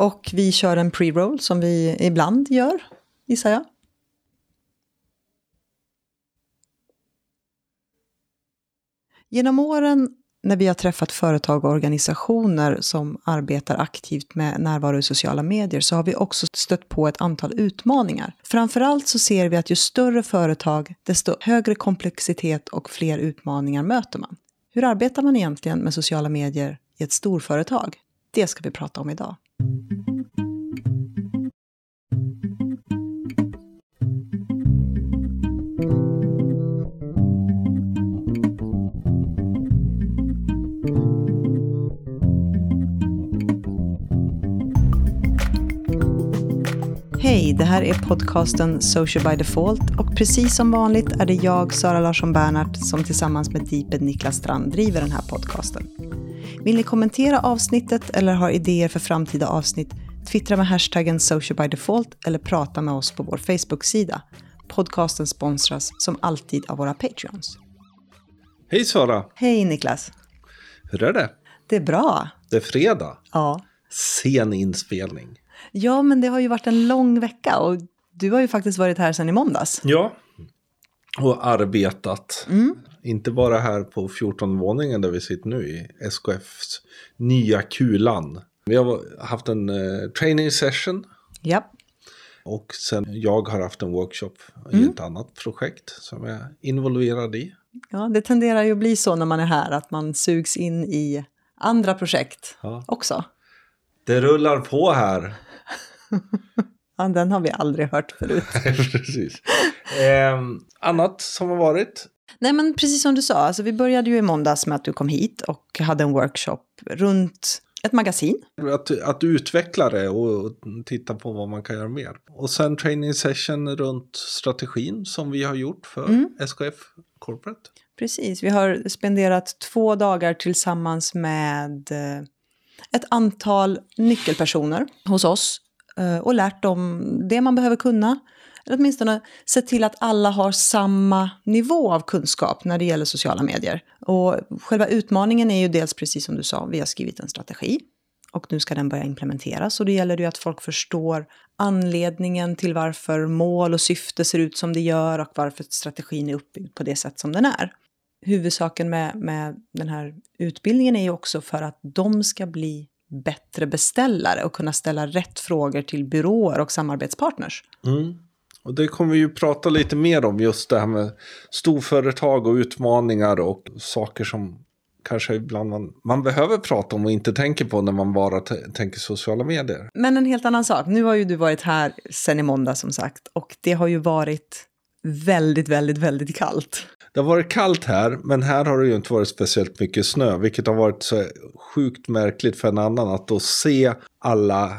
Och vi kör en pre-roll som vi ibland gör, gissar jag. Genom åren när vi har träffat företag och organisationer som arbetar aktivt med närvaro i sociala medier så har vi också stött på ett antal utmaningar. Framförallt så ser vi att ju större företag, desto högre komplexitet och fler utmaningar möter man. Hur arbetar man egentligen med sociala medier i ett storföretag? Det ska vi prata om idag. Hej, det här är podcasten Social by Default och precis som vanligt är det jag, Sara Larsson Bernhardt, som tillsammans med Deeped Niklas Strand driver den här podcasten. Vill ni kommentera avsnittet eller har idéer för framtida avsnitt? Twittra med hashtaggen Social by Default eller prata med oss på vår Facebook-sida. Podcasten sponsras som alltid av våra Patreons. Hej Sara! Hej Niklas! Hur är det? Det är bra. Det är fredag. Ja. Sen inspelning. Ja, men det har ju varit en lång vecka och du har ju faktiskt varit här sedan i måndags. Ja. Och arbetat. Mm. Inte bara här på 14-våningen där vi sitter nu i SKFs nya kulan. Vi har haft en eh, training session. Ja. Och sen jag har haft en workshop i ett annat projekt som jag är involverad i. ja, det tenderar ju att bli så när man är här, att man sugs in i andra projekt Ja. också. Det rullar på här. Ja, den har vi aldrig hört förut. Precis. Ehm, annat som har varit? Nej, men precis som du sa, alltså, vi började ju i måndags med att du kom hit och hade en workshop runt ett magasin. Att, att utveckla det och titta på vad man kan göra mer. Och sen training session runt strategin som vi har gjort för SKF Corporate. Precis, vi har spenderat två dagar tillsammans med eh, ett antal nyckelpersoner hos oss eh, och lärt dem det man behöver kunna. Eller åtminstone sett till att alla har samma nivå av kunskap när det gäller sociala medier. Och själva utmaningen är ju dels precis som du sa, vi har skrivit en strategi och nu ska den börja implementeras och då gäller det ju att folk förstår anledningen till varför mål och syfte ser ut som det gör och varför strategin är uppbyggd på det sätt som den är. Huvudsaken med, med den här utbildningen är ju också för att de ska bli bättre beställare och kunna ställa rätt frågor till byråer och samarbetspartners. Mm. Och det kommer vi ju prata lite mer om just det här med storföretag och utmaningar och saker som kanske ibland man, man behöver prata om och inte tänker på när man bara tänker sociala medier. Men en helt annan sak, nu har ju du varit här sen i måndag som sagt och det har ju varit väldigt, väldigt, väldigt kallt. Det har varit kallt här, men här har det ju inte varit speciellt mycket snö, vilket har varit så sjukt märkligt för en annan att då se alla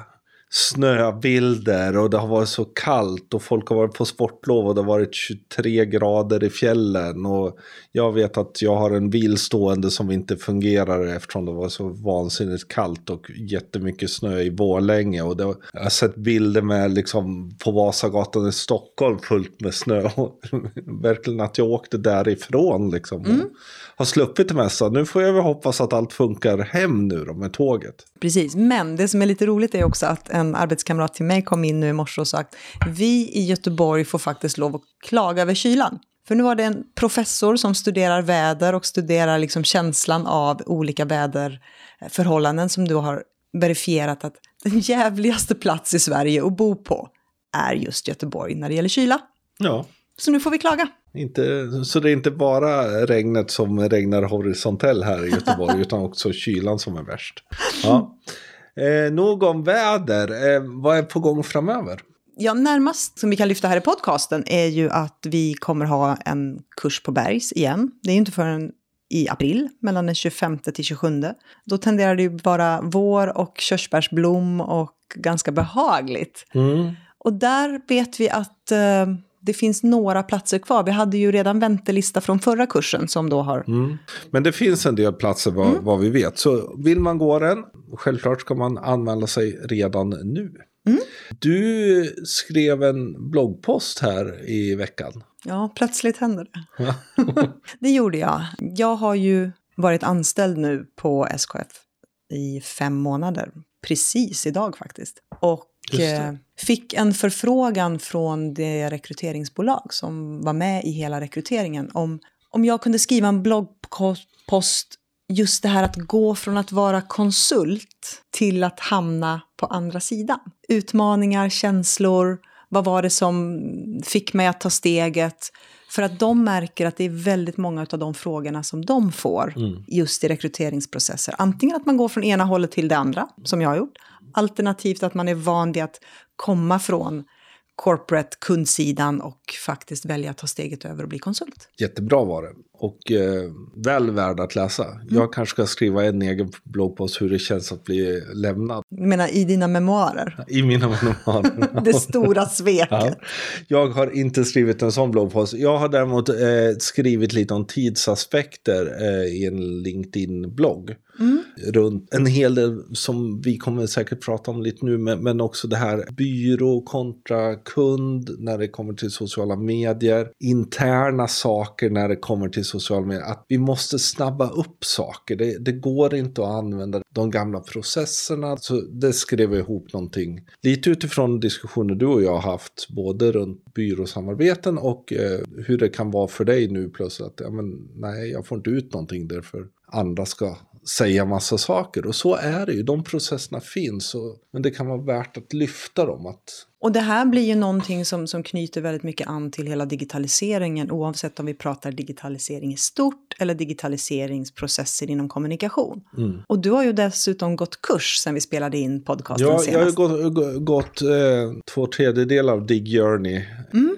snöbilder och det har varit så kallt och folk har varit på sportlov och det har varit 23 grader i fjällen. Och jag vet att jag har en bil stående som inte fungerar eftersom det var så vansinnigt kallt och jättemycket snö i Borlänge. Och det, jag har sett bilder med liksom på Vasagatan i Stockholm fullt med snö. Verkligen att jag åkte därifrån liksom. Och har sluppit det mesta. Nu får jag väl hoppas att allt funkar hem nu då med tåget. Precis, men det som är lite roligt är också att en arbetskamrat till mig kom in nu i morse och sa att vi i Göteborg får faktiskt lov att klaga över kylan. För nu var det en professor som studerar väder och studerar liksom känslan av olika väderförhållanden som då har verifierat att den jävligaste plats i Sverige att bo på är just Göteborg när det gäller kyla. Ja. Så nu får vi klaga. Inte, så det är inte bara regnet som regnar horisontell här i Göteborg utan också kylan som är värst. Ja. Eh, nog om väder. Eh, vad är på gång framöver? Ja, närmast som vi kan lyfta här i podcasten är ju att vi kommer ha en kurs på Bergs igen. Det är ju inte förrän i april, mellan den 25 till 27. Då tenderar det ju vara vår och körsbärsblom och ganska behagligt. Och där vet vi att eh, det finns några platser kvar. Vi hade ju redan väntelista från förra kursen som då har... Men det finns en del platser vad, vad vi vet. Så vill man gå den, självklart ska man anmäla sig redan nu. Du skrev en bloggpost här i veckan. Ja, plötsligt händer det. det gjorde jag. Jag har ju varit anställd nu på SKF i fem månader precis idag faktiskt. Och eh, fick en förfrågan från det rekryteringsbolag som var med i hela rekryteringen om, om jag kunde skriva en bloggpost just det här att gå från att vara konsult till att hamna på andra sidan. Utmaningar, känslor, vad var det som fick mig att ta steget? För att de märker att det är väldigt många av de frågorna som de får just i rekryteringsprocesser. Antingen att man går från ena hållet till det andra, som jag har gjort. Alternativt att man är van vid att komma från corporate kundsidan och faktiskt välja att ta steget över och bli konsult. Jättebra var det. Och eh, väl värd att läsa. Jag kanske ska skriva en egen bloggpost hur det känns att bli lämnad Jag menar i dina memoarer. i mina memoarer. Det stora sveket. Ja. Jag har inte skrivit en sån bloggpost. Jag har däremot eh, skrivit lite om tidsaspekter eh, i en LinkedIn-blogg. Runt en hel del som vi kommer säkert prata om lite nu, men, men också det här byrå kontra kund när det kommer till sociala medier. Interna saker när det kommer till sociala medier. Att vi måste snabba upp saker. Det, det går inte att använda de gamla processerna. Så det skrev jag ihop någonting. Lite utifrån diskussioner du och jag har haft, både runt byråsamarbeten och eh, hur det kan vara för dig nu plötsligt. Att, ja, men, nej, jag får inte ut någonting därför andra ska säga massa saker. Och så är det ju, de processerna finns. Och, men det kan vara värt att lyfta dem. Att, och det här blir ju någonting som, som knyter väldigt mycket an till hela digitaliseringen oavsett om vi pratar digitalisering i stort eller digitaliseringsprocesser inom kommunikation. Och du har ju dessutom gått kurs sen vi spelade in podcasten Ja, jag har senast. gått, gå- gått eh, två tredjedelar av Dig Journey,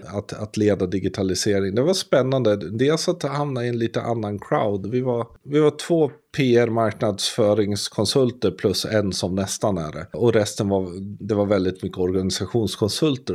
att, att leda digitalisering. Det var spännande. Dels att hamna i en lite annan crowd. Vi var, vi var två PR marknadsföringskonsulter plus en som nästan är det. Och resten var, det var väldigt mycket organisationskonsulter.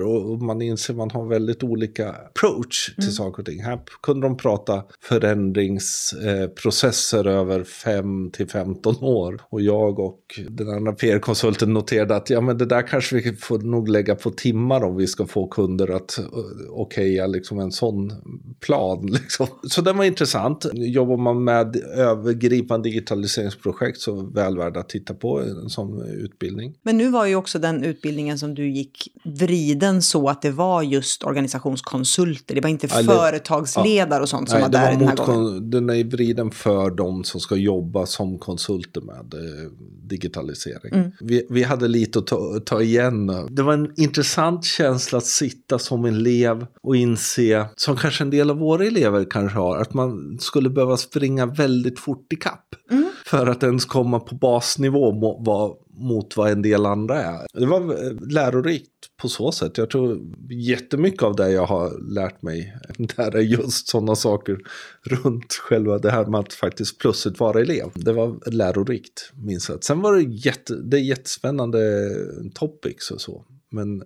Och, och man inser man har väldigt olika approach till saker och ting. Här kunde de prata förändringsprocesser över 5 till 15 år. Och jag och den andra PR-konsulten noterade att ja, men det där kanske vi får nog lägga på timmar om vi ska få kunder att uh, okeja liksom en sån plan. Liksom. Så den var intressant. Jobbar man med övergripande digitaliseringsprojekt så väl värd att titta på en sån utbildning. Men nu var ju också den utbildningen som du gick vriden så att det var just organisationskonsulter. Det var inte Eller- företagsledare och sånt som var det där den här gången. den är vriden för de som ska jobba som konsulter med eh, digitalisering. Mm. Vi, vi hade lite att ta, ta igen. Det var en intressant känsla att sitta som elev och inse, som kanske en del av våra elever kanske har, att man skulle behöva springa väldigt fort i kapp Mm. för att ens komma på basnivå må, var, mot vad en del andra är. Det var eh, lärorikt på så sätt. Jag tror jättemycket av det jag har lärt mig där är just sådana saker runt själva det här med att faktiskt plötsligt vara elev. Det var lärorikt, minst sagt. Sen var det, jätte, det är jättespännande topics och så. Men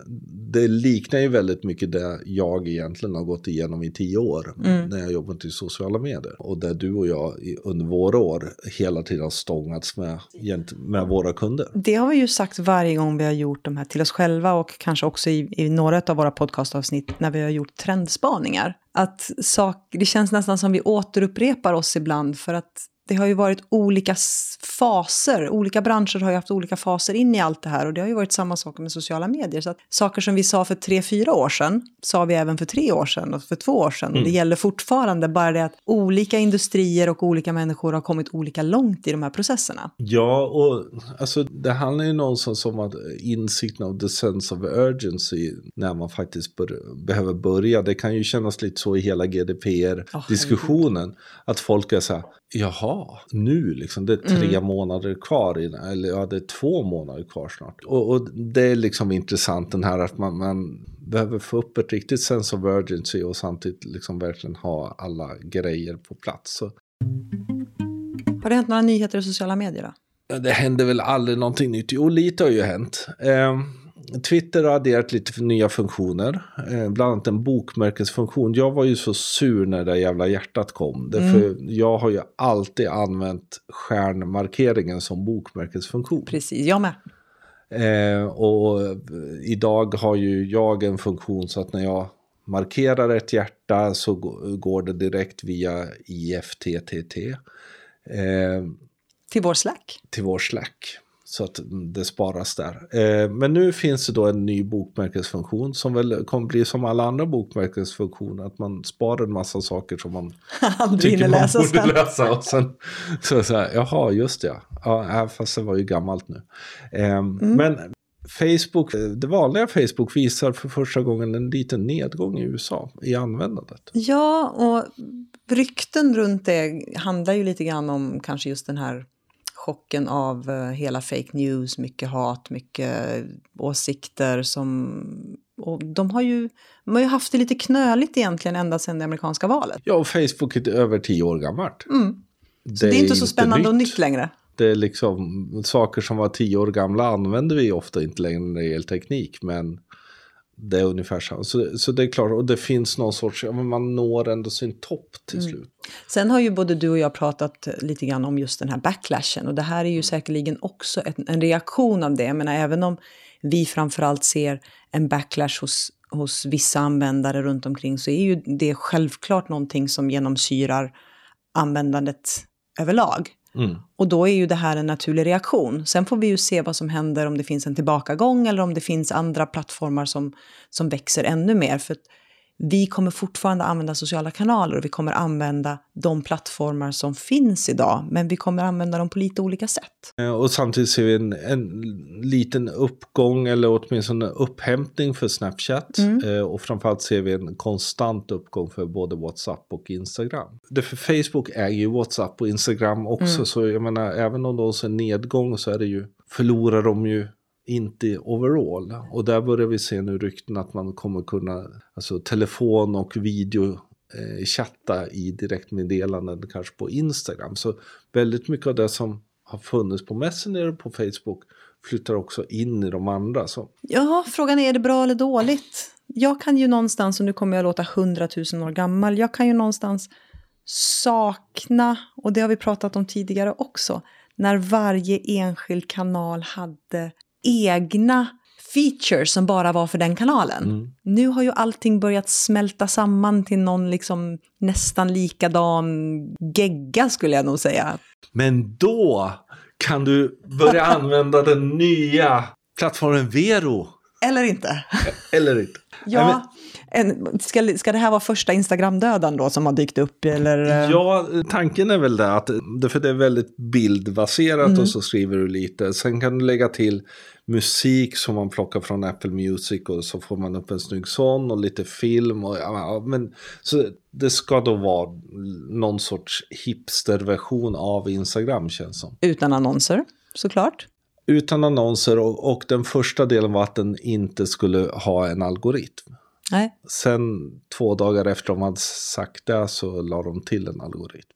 det liknar ju väldigt mycket det jag egentligen har gått igenom i tio år när jag jobbat i sociala medier. Och där du och jag under våra år hela tiden har stångats med, med våra kunder. Det har vi ju sagt varje gång vi har gjort de här till oss själva och kanske också i, i några av våra podcastavsnitt när vi har gjort trendspaningar. Att sak, det känns nästan som vi återupprepar oss ibland för att det har ju varit olika faser, olika branscher har ju haft olika faser in i allt det här och det har ju varit samma sak med sociala medier. Så att saker som vi sa för tre, fyra år sedan sa vi även för tre år sedan och för två år sedan. Och det gäller fortfarande, bara det att olika industrier och olika människor har kommit olika långt i de här processerna. Ja, och alltså, det handlar ju någonstans om att insikten av the sense of urgency när man faktiskt bör, behöver börja. Det kan ju kännas lite så i hela GDPR-diskussionen. att folk är så här, jaha, nu liksom, det är tre månader kvar, eller ja, det är två månader kvar snart. Och, och det är liksom intressant den här att man, man behöver få upp ett riktigt sense of urgency och samtidigt liksom verkligen ha alla grejer på plats. Så Har det hänt några nyheter i sociala medier då? Det händer väl aldrig någonting nytt. Jo, lite har ju hänt. Eh, Twitter har adderat lite nya funktioner. Eh, bland annat en bokmärkesfunktion. Jag var ju så sur när det jävla hjärtat kom. Därför jag har ju alltid använt stjärnmarkeringen som bokmärkesfunktion. Precis, jag med. Eh, och eh, idag har ju jag en funktion så att när jag markerar ett hjärta så gå- går det direkt via IFTTT. Eh, Till vår Slack. till vår Slack. Så att det sparas där. Eh, men nu finns det då en ny bokmärkesfunktion som väl kommer bli som alla andra bokmärkesfunktioner. Att man sparar en massa saker som man tycker man läsa borde sen. läsa. Och sen så, så här, jaha, just det. Ja, äh, fast det var ju gammalt nu. Eh, Mm. Men Facebook, det vanliga Facebook visar för första gången en liten nedgång i USA i användandet. Ja, och rykten runt det handlar ju lite grann om kanske just den här chocken av eh, hela fake news, mycket hat, mycket åsikter som... Och de har ju, de har ju haft det lite knöligt egentligen ända sedan det amerikanska valet. Ja, och Facebook är över tio år gammalt. Mm. Så det är inte så spännande och nytt längre. Det är liksom saker som var tio år gamla använder vi ofta inte längre när det gäller teknik. Men det är ungefär så. Så, så det är klart, och det finns någon sorts, ja, men man når ändå sin topp till Mm. slut. Sen har ju både du och jag pratat lite grann om just den här backlashen och det här är ju säkerligen också en, en reaktion av det. Jag menar, även om vi framförallt ser en backlash hos, hos vissa användare runt omkring så är ju det självklart någonting som genomsyrar användandet överlag. Mm. Och då är ju det här en naturlig reaktion. Sen får vi ju se vad som händer om det finns en tillbakagång eller om det finns andra plattformar som, som växer ännu mer. För att vi kommer fortfarande använda sociala kanaler och vi kommer använda de plattformar som finns idag. Men vi kommer använda dem på lite olika sätt. Eh, Och samtidigt ser vi en, en liten uppgång eller åtminstone upphämtning för Snapchat. Mm. Eh, Och framförallt ser vi en konstant uppgång för både WhatsApp och Instagram. Det för Facebook äger ju WhatsApp och Instagram också. Mm. Så jag menar, även om de ser nedgång så är det ju, förlorar de ju inte overall. Och där börjar vi se nu rykten att man kommer kunna, alltså telefon och video eh, chatta i direktmeddelanden kanske på Instagram. Så väldigt mycket av det som har funnits på Messenger och på Facebook flyttar också in i de andra. Så. Ja, frågan är, är det bra eller dåligt? Jag kan ju någonstans, och nu kommer jag låta hundratusen år gammal, jag kan ju någonstans sakna, och det har vi pratat om tidigare också, när varje enskild kanal hade egna features som bara var för den kanalen. Mm. Nu har ju allting börjat smälta samman till någon liksom nästan likadan gegga skulle jag nog säga. Men då kan du börja använda den nya plattformen Vero. Eller inte? Eller inte. Ja, en, ska, ska det här vara första Instagram-döden då som har dykt upp? Eller? Ja, tanken är väl det att för det är väldigt bildbaserat Mm. och så skriver du lite. Sen kan du lägga till musik som man plockar från Apple Music och så får man upp en snygg sån och lite film. Och, ja, men, så det ska då vara någon sorts hipsterversion av Instagram känns som. Utan annonser, såklart. Utan annonser och, och den första delen var att den inte skulle ha en algoritm. Nej. Sen två dagar efter de hade sagt det så la de till en algoritm.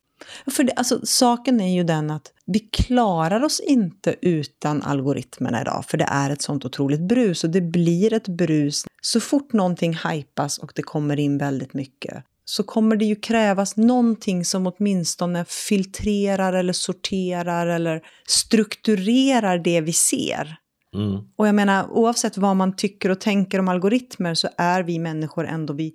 För det, alltså, saken är ju den att vi klarar oss inte utan algoritmerna idag, för det är ett sånt otroligt brus och det blir ett brus. Så fort någonting hypas och det kommer in väldigt mycket så kommer det ju krävas någonting som åtminstone filtrerar eller sorterar eller strukturerar det vi ser. Mm. Och jag menar, oavsett vad man tycker och tänker om algoritmer så är vi människor ändå, vi,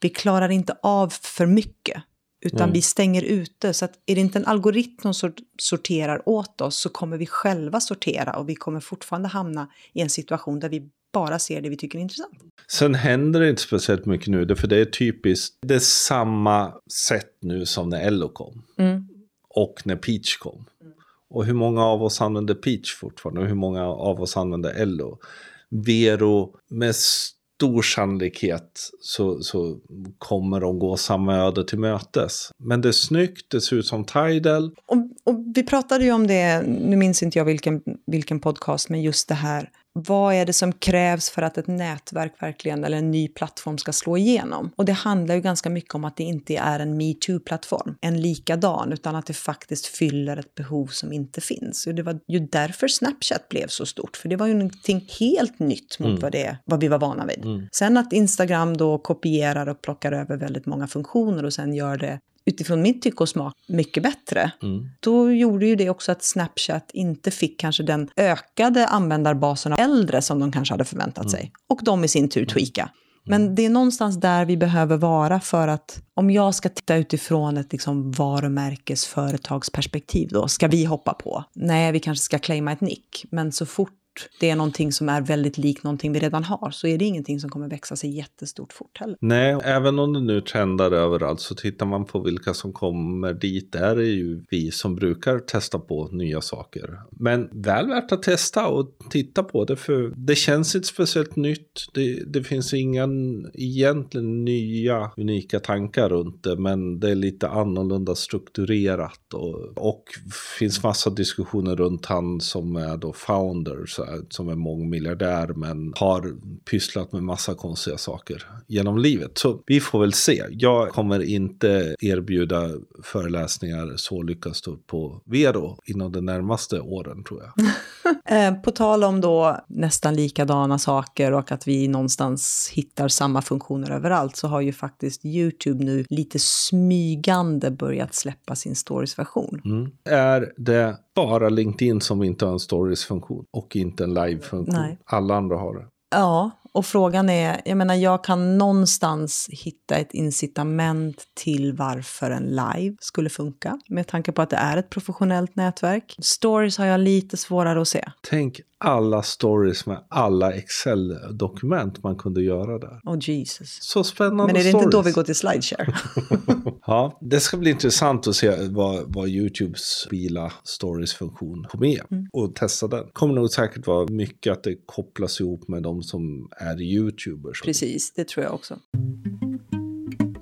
vi klarar inte av för mycket. Utan Mm. vi stänger ute. Så att är det inte en algoritm som sort- sorterar åt oss så kommer vi själva sortera och vi kommer fortfarande hamna i en situation där vi bara ser det vi tycker är intressant. Sen händer det inte speciellt mycket nu, för det är typiskt, det är samma sätt nu som när Ello kom. Mm. Och när Peach kom. Och hur många av oss använder Peach fortfarande? Och hur många av oss använder Ello? Vero, med stor sannolikhet så, så kommer de gå samma öde till mötes. Men det är snyggt, det ser ut som Tidal. Och, och vi pratade ju om det, nu minns inte jag vilken, vilken podcast, men just det här. Vad är det som krävs för att ett nätverk verkligen, eller en ny plattform ska slå igenom? Och det handlar ju ganska mycket om att det inte är en metoo-plattform, en likadan, utan att det faktiskt fyller ett behov som inte finns. Och det var ju därför Snapchat blev så stort, för det var ju någonting helt nytt mot Mm. vad, det, vad vi var vana vid. Mm. Sen att Instagram då kopierar och plockar över väldigt många funktioner och sen gör det utifrån mitt tycke och smak mycket bättre. Mm. Då gjorde ju det också att Snapchat inte fick kanske den ökade användarbasen av äldre som de kanske hade förväntat sig. Och de i sin tur tweaka. Men det är någonstans där vi behöver vara för att om jag ska titta utifrån ett liksom varumärkesföretagsperspektiv då, ska vi hoppa på? Nej, vi kanske ska claima ett nick, men så fort det är någonting som är väldigt likt någonting vi redan har så är det ingenting som kommer växa sig jättestort fort heller. Nej, även om det nu trendar överallt så tittar man på vilka som kommer dit. Där är ju vi som brukar testa på nya saker. Men väl värt att testa och titta på det för det känns inte speciellt nytt. Det, det finns inga egentligen nya unika tankar runt det men det är lite annorlunda strukturerat och, och finns massa diskussioner runt han som är då founder som är mångmiljardär men har pysslat med massa konstiga saker genom livet. Så vi får väl se. Jag kommer inte erbjuda föreläsningar så lyckas du på Vero inom de närmaste åren tror jag. Eh, på tal om då nästan likadana saker och att vi någonstans hittar samma funktioner överallt så har ju faktiskt YouTube nu lite smygande börjat släppa sin stories-version. Mm. Är det bara LinkedIn som inte har en stories-funktion och inte en live-funktion? Alla andra har det. Ja, och frågan är, jag menar jag kan någonstans hitta ett incitament till varför en live skulle funka. Med tanke på att det är ett professionellt nätverk. Stories har jag lite svårare att se. Tänk alla stories med alla Excel-dokument man kunde göra där. Oh Jesus. Så spännande Men är det stories. inte då vi går till slideshare? ja, det ska bli intressant att se vad, vad YouTubes bila stories-funktion får med mm. och testa den. kommer nog säkert vara mycket att det kopplas ihop med de som är YouTubers. Precis, det tror jag också.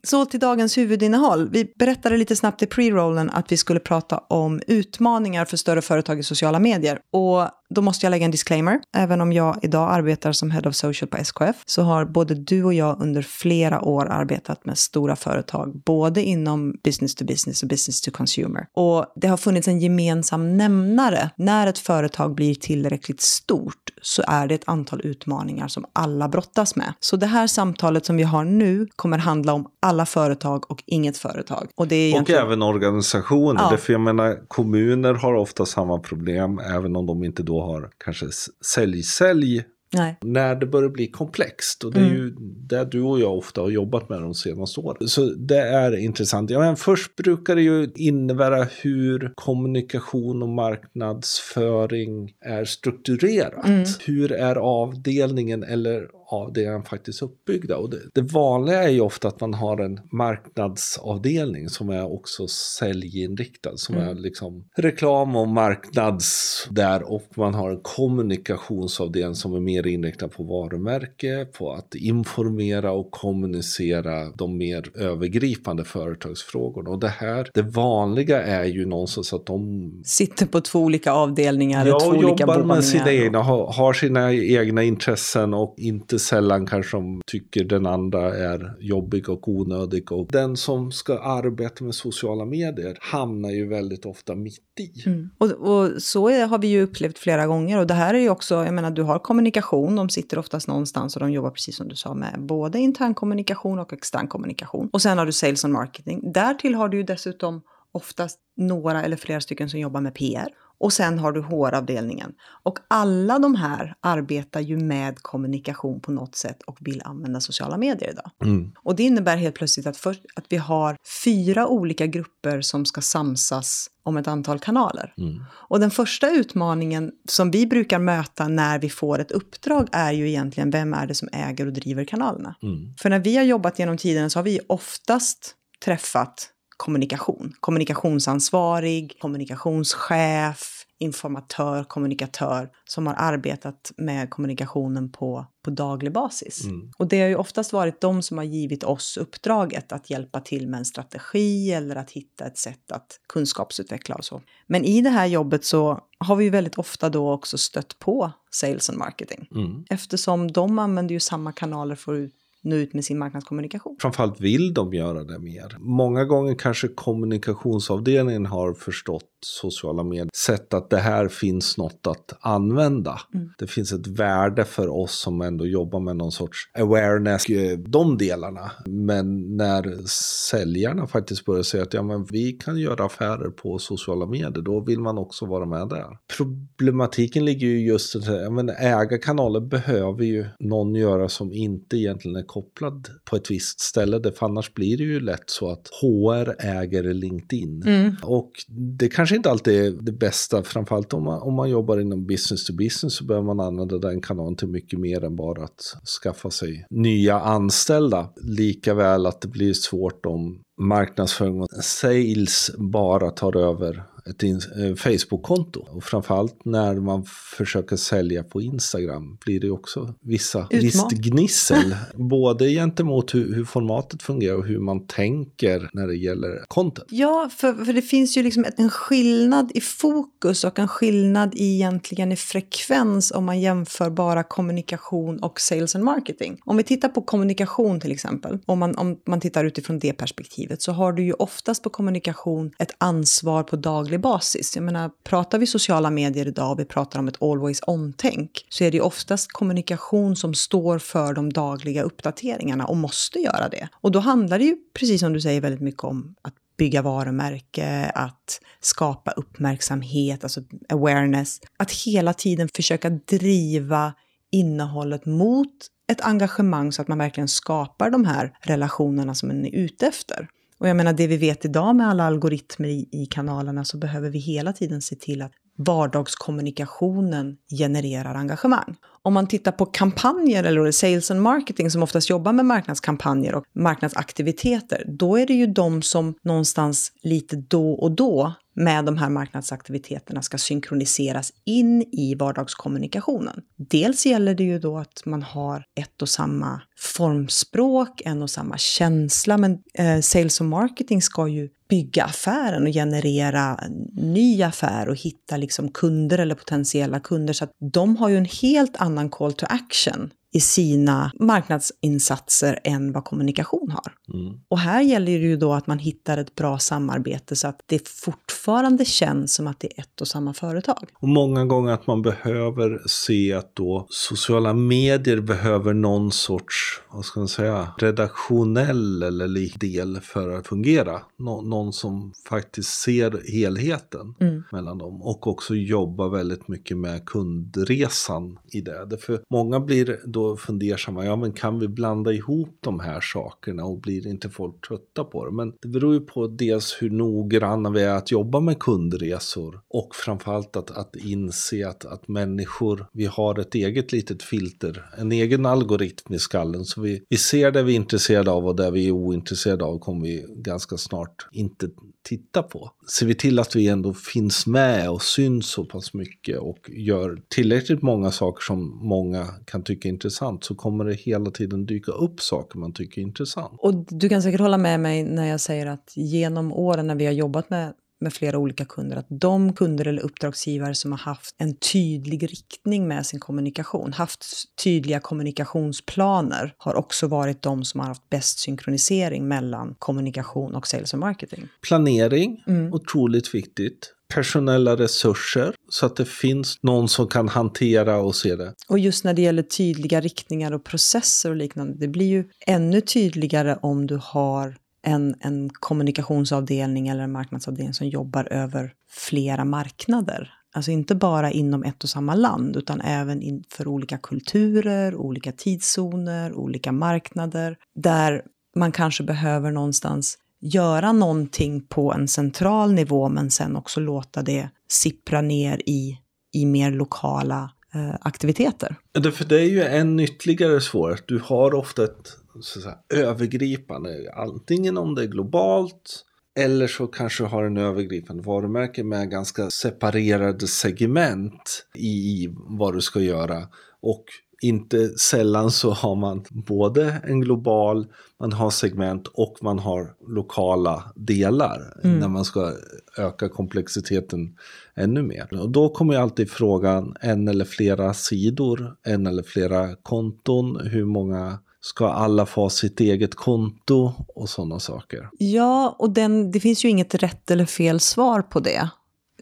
Så till dagens huvudinnehåll. Vi berättade lite snabbt i pre-rollen att vi skulle prata om utmaningar för större företag i sociala medier. Och då måste jag lägga en disclaimer. Även om jag idag arbetar som Head of Social på SKF så har både du och jag under flera år arbetat med stora företag, både inom business to business och business to consumer. Och det har funnits en gemensam nämnare. När ett företag blir tillräckligt stort så är det ett antal utmaningar som alla brottas med. Så det här samtalet som vi har nu kommer handla om alla företag och inget företag. Och, det är egentligen... och även organisationer. Ja. För jag menar, kommuner har ofta samma problem, även om de inte då har kanske sälj-sälj Nej. När det börjar bli komplext. Och det är mm. ju det du och jag ofta har jobbat med de senaste åren. Så det är intressant. Ja, men först brukar det ju innebära hur kommunikation och marknadsföring är strukturerat. Mm. Hur är avdelningen eller avdelningen faktiskt uppbyggda. Och det, det, vanliga är ju ofta att man har en marknadsavdelning som är också säljinriktad. Som mm. är liksom reklam och marknads där och man har en kommunikationsavdelning som är mer inriktad på varumärke, på att informera och kommunicera de mer övergripande företagsfrågorna. Och det här, det vanliga är ju någonstans att de sitter på två olika avdelningar ja, och två olika jobbar med sina egna, har sina egna intressen och inte sällan kanske de tycker den andra är jobbig och onödig. Och den som ska arbeta med sociala medier hamnar ju väldigt ofta mitt i. Mm. Och, och, så är, har vi ju upplevt flera gånger. Och det här är ju också, jag menar du har kommunikation, de sitter oftast någonstans och de jobbar precis som du sa med både intern kommunikation och extern kommunikation. Och sen har du sales and marketing. Därtill har du ju dessutom oftast några eller flera stycken som jobbar med PR. Och sen har du HR-avdelningen. Och alla de här arbetar ju med kommunikation på något sätt och vill använda sociala medier idag. Mm. Och det innebär helt plötsligt att, först, att vi har fyra olika grupper som ska samsas om ett antal kanaler. Mm. Och den första utmaningen som vi brukar möta när vi får ett uppdrag är ju egentligen vem är det som äger och driver kanalerna. Mm. För när vi har jobbat genom tiden så har vi oftast träffat kommunikation. Kommunikationsansvarig, kommunikationschef, informatör, kommunikatör som har arbetat med kommunikationen på, på daglig basis. Mm. Och det har ju oftast varit de som har givit oss uppdraget att hjälpa till med en strategi eller att hitta ett sätt att kunskapsutveckla och så. Men i det här jobbet så har vi ju väldigt ofta då också stött på sales and marketing. Mm. Eftersom de använder ju samma kanaler för att nå ut med sin marknadskommunikation. Framförallt vill de göra det mer. Många gånger kanske kommunikationsavdelningen har förstått sociala medier, sett att det här finns något att använda. Mm. Det finns ett värde för oss som ändå jobbar med någon sorts awareness, eh, de delarna. Men när säljarna faktiskt börjar säga att ja, men vi kan göra affärer på sociala medier, då vill man också vara med där. Problematiken ligger ju just i att ägarkanaler behöver ju någon göra som inte egentligen är kopplad på ett visst ställe. För annars blir det ju lätt så att HR äger LinkedIn. Mm. Och det kanske inte alltid är det bästa, framförallt om man, om man jobbar inom business to business så behöver man använda den kanalen till mycket mer än bara att skaffa sig nya anställda. Likaväl att det blir svårt om marknadsföring och sales bara tar över ett eh, Facebook-konto. Och framförallt när man försöker sälja på Instagram blir det också vissa, visst gnissel. både gentemot hur, hur, formatet fungerar och hur man tänker när det gäller content. Ja, för, för det finns ju liksom en skillnad i fokus och en skillnad egentligen i frekvens om man jämför bara kommunikation och sales and marketing. Om vi tittar på kommunikation till exempel, om man, om man tittar utifrån det perspektivet, så har du ju oftast på kommunikation ett ansvar på daglig daglig basis. Jag menar, pratar vi sociala medier idag och vi pratar om ett always on-tänk så är det ju oftast kommunikation som står för de dagliga uppdateringarna och måste göra det. Och då handlar det ju, precis som du säger, väldigt mycket om att bygga varumärke, att skapa uppmärksamhet, alltså awareness. Att hela tiden försöka driva innehållet mot ett engagemang så att man verkligen skapar de här relationerna som man är ute efter. Och jag menar det vi vet idag med alla algoritmer i, i kanalerna så behöver vi hela tiden se till att vardagskommunikationen genererar engagemang. Om man tittar på kampanjer eller sales and marketing som oftast jobbar med marknadskampanjer och marknadsaktiviteter, då är det ju de som någonstans lite då och då med de här marknadsaktiviteterna ska synkroniseras in i vardagskommunikationen. Dels gäller det ju då att man har ett och samma formspråk, en och samma känsla, men eh, sales och marketing ska ju bygga affären och generera ny affär och hitta liksom kunder eller potentiella kunder. Så att de har ju en helt annan call to action i sina marknadsinsatser än vad kommunikation har. Mm. Och här gäller det ju då att man hittar ett bra samarbete så att det fortfarande känns som att det är ett och samma företag. Och många gånger att man behöver se att då sociala medier behöver någon sorts, vad ska man säga, redaktionell eller del för att fungera. Nå någon som faktiskt ser helheten mm. mellan dem och också jobbar väldigt mycket med kundresan i det. För många blir då då fundersamma, ja men kan vi blanda ihop de här sakerna och blir inte folk trötta på det? Men det beror ju på dels hur noggranna vi är att jobba med kundresor och framförallt att, att inse att, att människor, vi har ett eget litet filter, en egen algoritm i skallen. Så vi, vi ser det vi är intresserade av och det vi är ointresserade av kommer vi ganska snart inte titta på. Ser vi till att vi ändå finns med och syns så pass mycket och gör tillräckligt många saker som många kan tycka är intressant så kommer det hela tiden dyka upp saker man tycker är intressant. Och du kan säkert hålla med mig när jag säger att genom åren när vi har jobbat med med flera olika kunder, att de kunder eller uppdragsgivare som har haft en tydlig riktning med sin kommunikation, haft tydliga kommunikationsplaner, har också varit de som har haft bäst synkronisering mellan kommunikation och sales och marketing. Planering, mm. otroligt viktigt personella resurser så att det finns någon som kan hantera och se det. Och just när det gäller tydliga riktningar och processer och liknande, det blir ju ännu tydligare om du har en, en kommunikationsavdelning eller en marknadsavdelning som jobbar över flera marknader. Alltså inte bara inom ett och samma land, utan även in för olika kulturer, olika tidszoner, olika marknader. Där man kanske behöver någonstans göra någonting på en central nivå, men sen också låta det sippra ner i, i mer lokala eh, aktiviteter. Det, för det är ju en ytterligare svårighet. Du har ofta ett så säga, övergripande, antingen om det är globalt eller så kanske du har en övergripande varumärke med ganska separerade segment i vad du ska göra. Och inte sällan så har man både en global, man har segment och man har lokala delar mm. när man ska öka komplexiteten ännu mer. Och då kommer ju alltid frågan en eller flera sidor, en eller flera konton, hur många Ska alla få sitt eget konto och sådana saker? Ja, och den, det finns ju inget rätt eller fel svar på det.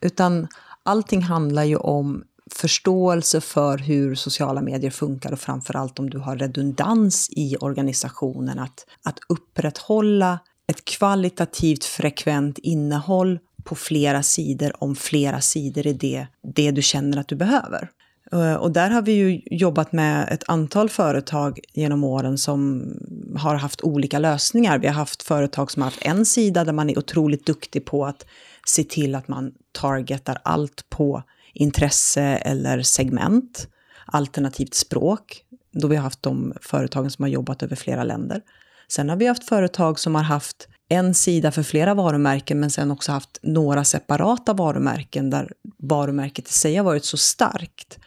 Utan allting handlar ju om förståelse för hur sociala medier funkar och framförallt om du har redundans i organisationen. Att, att upprätthålla ett kvalitativt frekvent innehåll på flera sidor om flera sidor är det, det du känner att du behöver. Eh, och där har vi ju jobbat med ett antal företag genom åren som har haft olika lösningar. Vi har haft företag som har haft en sida där man är otroligt duktig på att se till att man targetar allt på intresse eller segment, alternativt språk, då vi har haft de företagen som har jobbat över flera länder. Sen har vi haft företag som har haft en sida för flera varumärken men sen också haft några separata varumärken där varumärket i sig har varit så starkt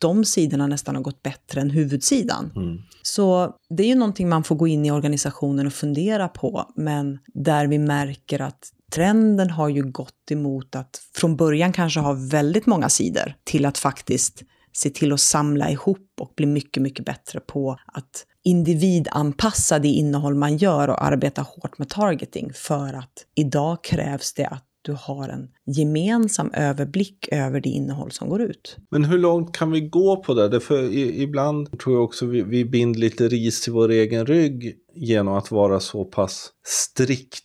de sidorna nästan har gått bättre än huvudsidan. Mm. Så det är ju någonting man får gå in i organisationen och fundera på, men där vi märker att trenden har ju gått emot att från början kanske ha väldigt många sidor till att faktiskt se till att samla ihop och bli mycket, mycket bättre på att individanpassa det innehåll man gör och arbeta hårt med targeting för att idag krävs det att du har en gemensam överblick över det innehåll som går ut. Men hur långt kan vi gå på det? För ibland tror jag också vi, vi binder lite ris till vår egen rygg genom att vara så pass strikt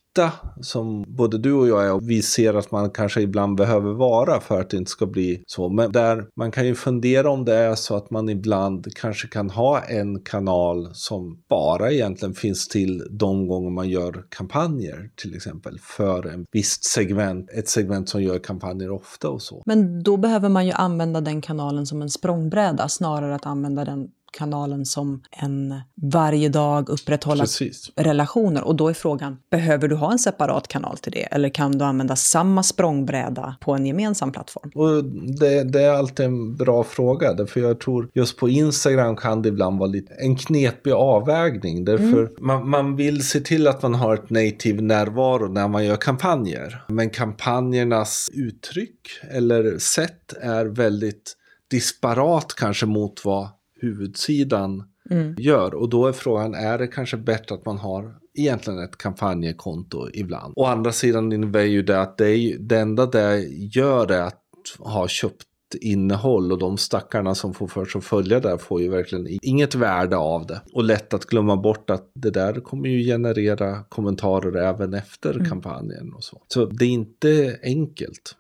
som både du och jag är och vi ser att man kanske ibland behöver vara för att det inte ska bli så. Men där man kan ju fundera om det är så att man ibland kanske kan ha en kanal som bara egentligen finns till de gånger man gör kampanjer till exempel för en visst segment, ett segment som gör kampanjer ofta och så. Men då behöver man ju använda den kanalen som en språngbräda snarare att använda den kanalen som en varje dag upprätthålla Precis. relationer. Och då är frågan, behöver du ha en separat kanal till det? Eller kan du använda samma språngbräda på en gemensam plattform? Och det, det är alltid en bra fråga, för jag tror just på Instagram kan det ibland vara lite en knepig avvägning. Därför mm. man, man vill se till att man har ett native närvaro när man gör kampanjer. Men kampanjernas uttryck eller sätt är väldigt disparat kanske mot vad huvudsidan mm. gör. Och då är frågan, är det kanske bättre att man har egentligen ett kampanjekonto ibland? Å andra sidan innebär ju det att det, är, det enda det gör är att ha köpt innehåll och de stackarna som får för sig att följa där får ju verkligen inget värde av det. Och lätt att glömma bort att det där kommer ju generera kommentarer även efter mm. kampanjen och så. Så det är inte enkelt.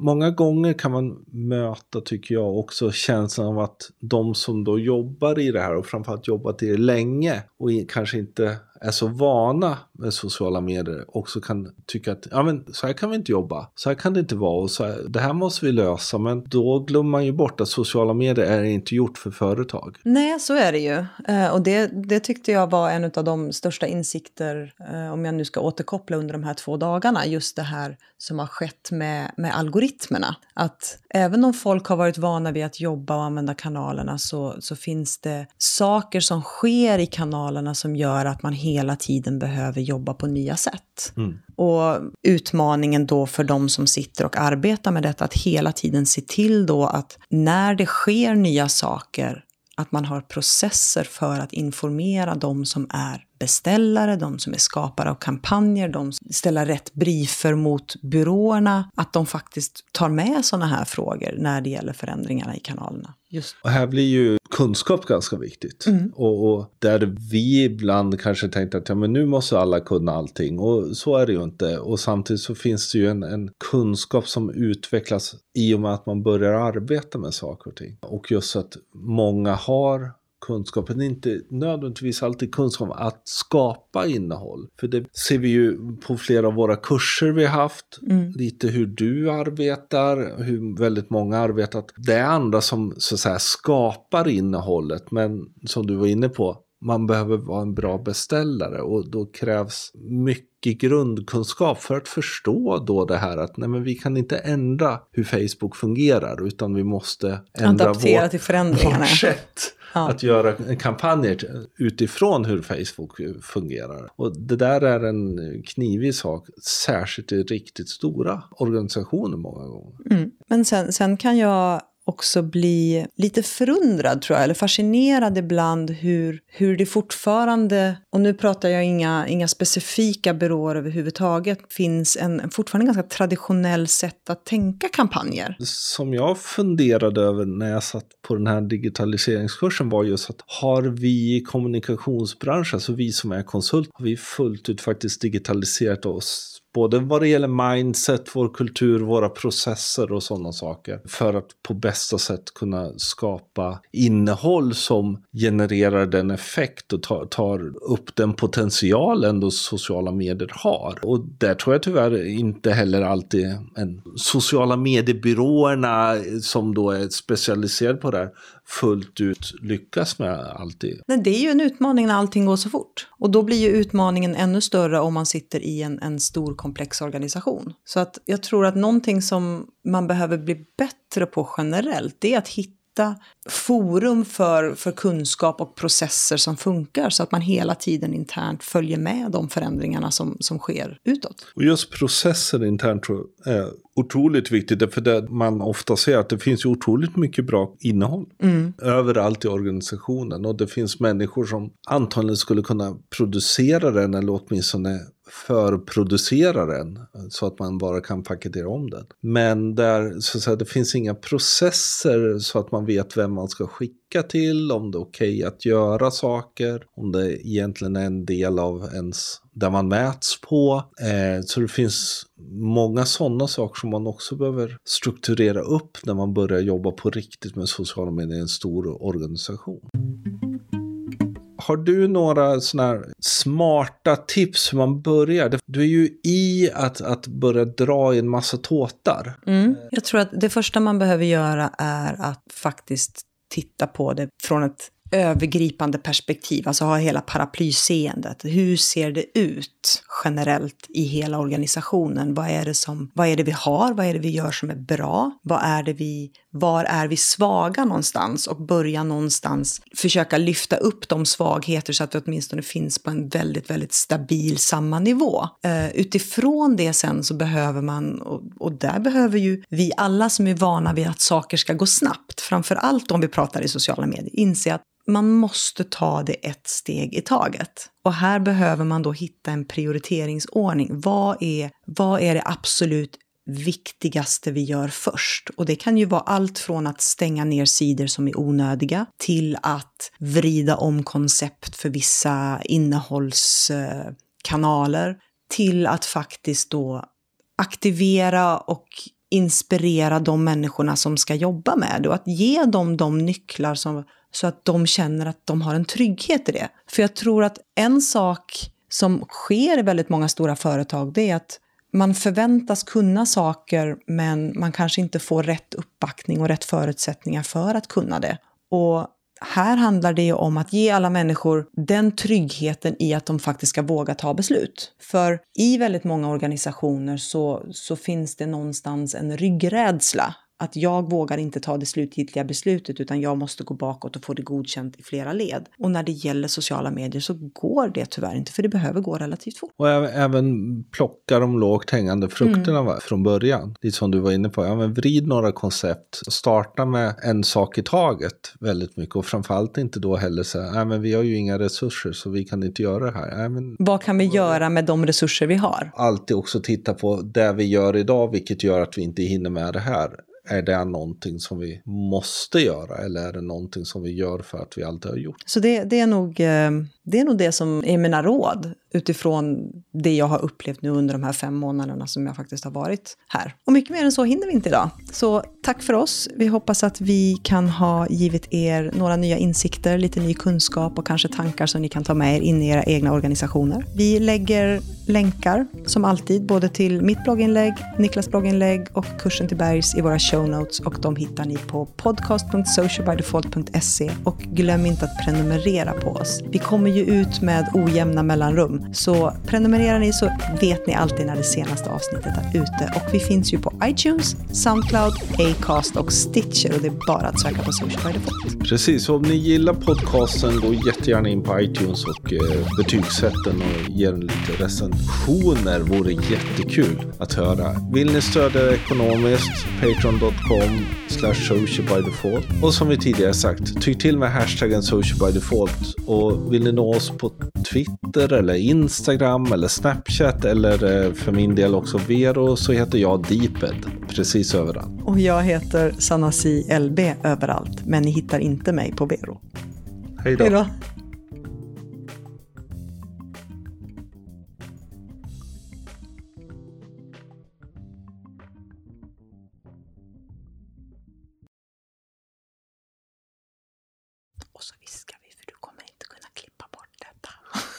Många gånger kan man möta, tycker jag, också känslan av att de som då jobbar i det här och framförallt jobbat i det länge och kanske inte är så vana med sociala medier också kan tycka att ja, men så här kan vi inte jobba, så här kan det inte vara och så här, det här måste vi lösa. Men då glömmer man ju bort att sociala medier är inte gjort för företag. Nej, så är det ju. Eh, och det, det tyckte jag var en av de största insikter, eh, om jag nu ska återkoppla under de här två dagarna, just det här som har skett med, med algoritmerna. Att även om folk har varit vana vid att jobba och använda kanalerna så, så finns det saker som sker i kanalerna som gör att man hela tiden behöver jobba på nya sätt. Mm. Och utmaningen då för de som sitter och arbetar med detta, att hela tiden se till då att när det sker nya saker, att man har processer för att informera de som är beställare, de som är skapare av kampanjer, de som ställer rätt briefer mot byråerna, att de faktiskt tar med sådana här frågor när det gäller förändringarna i kanalerna. Just. Och här blir ju kunskap ganska viktigt. Mm. Och, och, där vi ibland kanske tänkte att ja, men nu måste alla kunna allting. Och så är det ju inte. Och samtidigt så finns det ju en, en kunskap som utvecklas i och med att man börjar arbeta med saker och ting. Och just att många har kunskapen, inte nödvändigtvis alltid kunskap att skapa innehåll. För det ser vi ju på flera av våra kurser vi har haft, mm. lite hur du arbetar, hur väldigt många arbetat. Det är andra som så att säga skapar innehållet, men som du var inne på, man behöver vara en bra beställare och då krävs mycket grundkunskap för att förstå då det här att nej men vi kan inte ändra hur Facebook fungerar utan vi måste ändra vårt, till förändringarna. vårt sätt ja. att göra kampanjer utifrån hur Facebook fungerar. Och det där är en knivig sak, särskilt i riktigt stora organisationer många gånger. Mm. Men sen, sen kan jag också bli lite förundrad tror jag, eller fascinerad ibland hur, hur det fortfarande, och nu pratar jag inga, inga specifika byråer överhuvudtaget, finns en fortfarande ganska traditionell sätt att tänka kampanjer. Som jag funderade över när jag satt på den här digitaliseringskursen var just att har vi i kommunikationsbranschen, alltså vi som är konsult, har vi fullt ut faktiskt digitaliserat oss både vad det gäller mindset, vår kultur, våra processer och sådana saker. För att på bästa sätt kunna skapa innehåll som genererar den effekt och tar, upp den potentialen då sociala medier har. Och där tror jag tyvärr inte heller alltid en sociala mediebyråerna som då är specialiserade på det här fullt ut lyckas med alltid. Men det är ju en utmaning när allting går så fort. Och då blir ju utmaningen ännu större om man sitter i en, en stor komplex organisation. Så att jag tror att någonting som man behöver bli bättre på generellt, det är att hitta hitta forum för, för kunskap och processer som funkar så att man hela tiden internt följer med de förändringarna som, som sker utåt. Och just processer internt tror jag är otroligt viktigt. För det man ofta ser att det finns ju otroligt mycket bra innehåll mm. överallt i organisationen. Och det finns människor som antagligen skulle kunna producera den eller åtminstone förproducera den så att man bara kan paketera om den. Men där så att säga, det finns inga processer så att man vet vem man ska skicka till, om det är okej okay att göra saker, om det egentligen är en del av ens där man mäts på. Eh, så det finns många sådana saker som man också behöver strukturera upp när man börjar jobba på riktigt med sociala medier i en stor organisation. Har du några sådana här smarta tips hur man börjar? Du är ju i att, att börja dra i en massa tåtar. Mm. Jag tror att det första man behöver göra är att faktiskt titta på det från ett övergripande perspektiv, alltså ha hela paraplyseendet. Hur ser det ut generellt i hela organisationen? Vad är det, som, vad är det vi har? Vad är det vi gör som är bra? Vad är det vi, var är vi svaga någonstans? Och börja någonstans försöka lyfta upp de svagheter så att vi åtminstone finns på en väldigt, väldigt stabil samma nivå. Uh, utifrån det sen så behöver man, och, och där behöver ju vi alla som är vana vid att saker ska gå snabbt, framför allt om vi pratar i sociala medier, inse att man måste ta det ett steg i taget. Och här behöver man då hitta en prioriteringsordning. Vad är, vad är det absolut viktigaste vi gör först? Och det kan ju vara allt från att stänga ner sidor som är onödiga till att vrida om koncept för vissa innehållskanaler till att faktiskt då aktivera och inspirera de människorna som ska jobba med det och att ge dem de nycklar som så att de känner att de har en trygghet i det. För jag tror att en sak som sker i väldigt många stora företag, det är att man förväntas kunna saker, men man kanske inte får rätt uppbackning och rätt förutsättningar för att kunna det. Och här handlar det ju om att ge alla människor den tryggheten i att de faktiskt ska våga ta beslut. För i väldigt många organisationer så, så finns det någonstans en ryggrädsla att jag vågar inte ta det slutgiltiga beslutet utan jag måste gå bakåt och få det godkänt i flera led. Och när det gäller sociala medier så går det tyvärr inte för det behöver gå relativt fort. Och även plocka de lågt hängande frukterna mm. från början. Lite som du var inne på, ja, men vrid några koncept. Starta med en sak i taget väldigt mycket och framförallt inte då heller säga, nej men vi har ju inga resurser så vi kan inte göra det här. Nej, men, Vad kan vi göra med de resurser vi har? Alltid också titta på det vi gör idag vilket gör att vi inte hinner med det här är det någonting som vi måste göra eller är det någonting som vi gör för att vi alltid har gjort? Så det, det, är, nog, eh, det är nog det som är mina råd utifrån det jag har upplevt nu under de här fem månaderna som jag faktiskt har varit här. Och mycket mer än så hinner vi inte idag. Så tack för oss. Vi hoppas att vi kan ha givit er några nya insikter, lite ny kunskap och kanske tankar som ni kan ta med er in i era egna organisationer. Vi lägger länkar som alltid både till mitt blogginlägg, Niklas blogginlägg och kursen till Bergs i våra show notes och de hittar ni på podcast.socialbydefault.se och glöm inte att prenumerera på oss. Vi kommer ju ut med ojämna mellanrum så prenumererar ni så vet ni alltid när det senaste avsnittet är ute. Och vi finns ju på iTunes, Soundcloud, Acast och Stitcher och det är bara att söka på Social by Default. Precis, och om ni gillar podcasten gå jättegärna in på iTunes och eh, betygsätt den och ge den lite recensioner. vore jättekul att höra. Vill ni stödja ekonomiskt? Patreon.com slash social by default. Och som vi tidigare sagt, tyck till med hashtaggen social by default. Och vill ni nå oss på Twitter eller Instagram eller Snapchat eller eh, för min del också Vero så heter jag Deeped precis överallt. Och jag heter Sanasi LB överallt, men ni hittar inte mig på Vero. Hej då.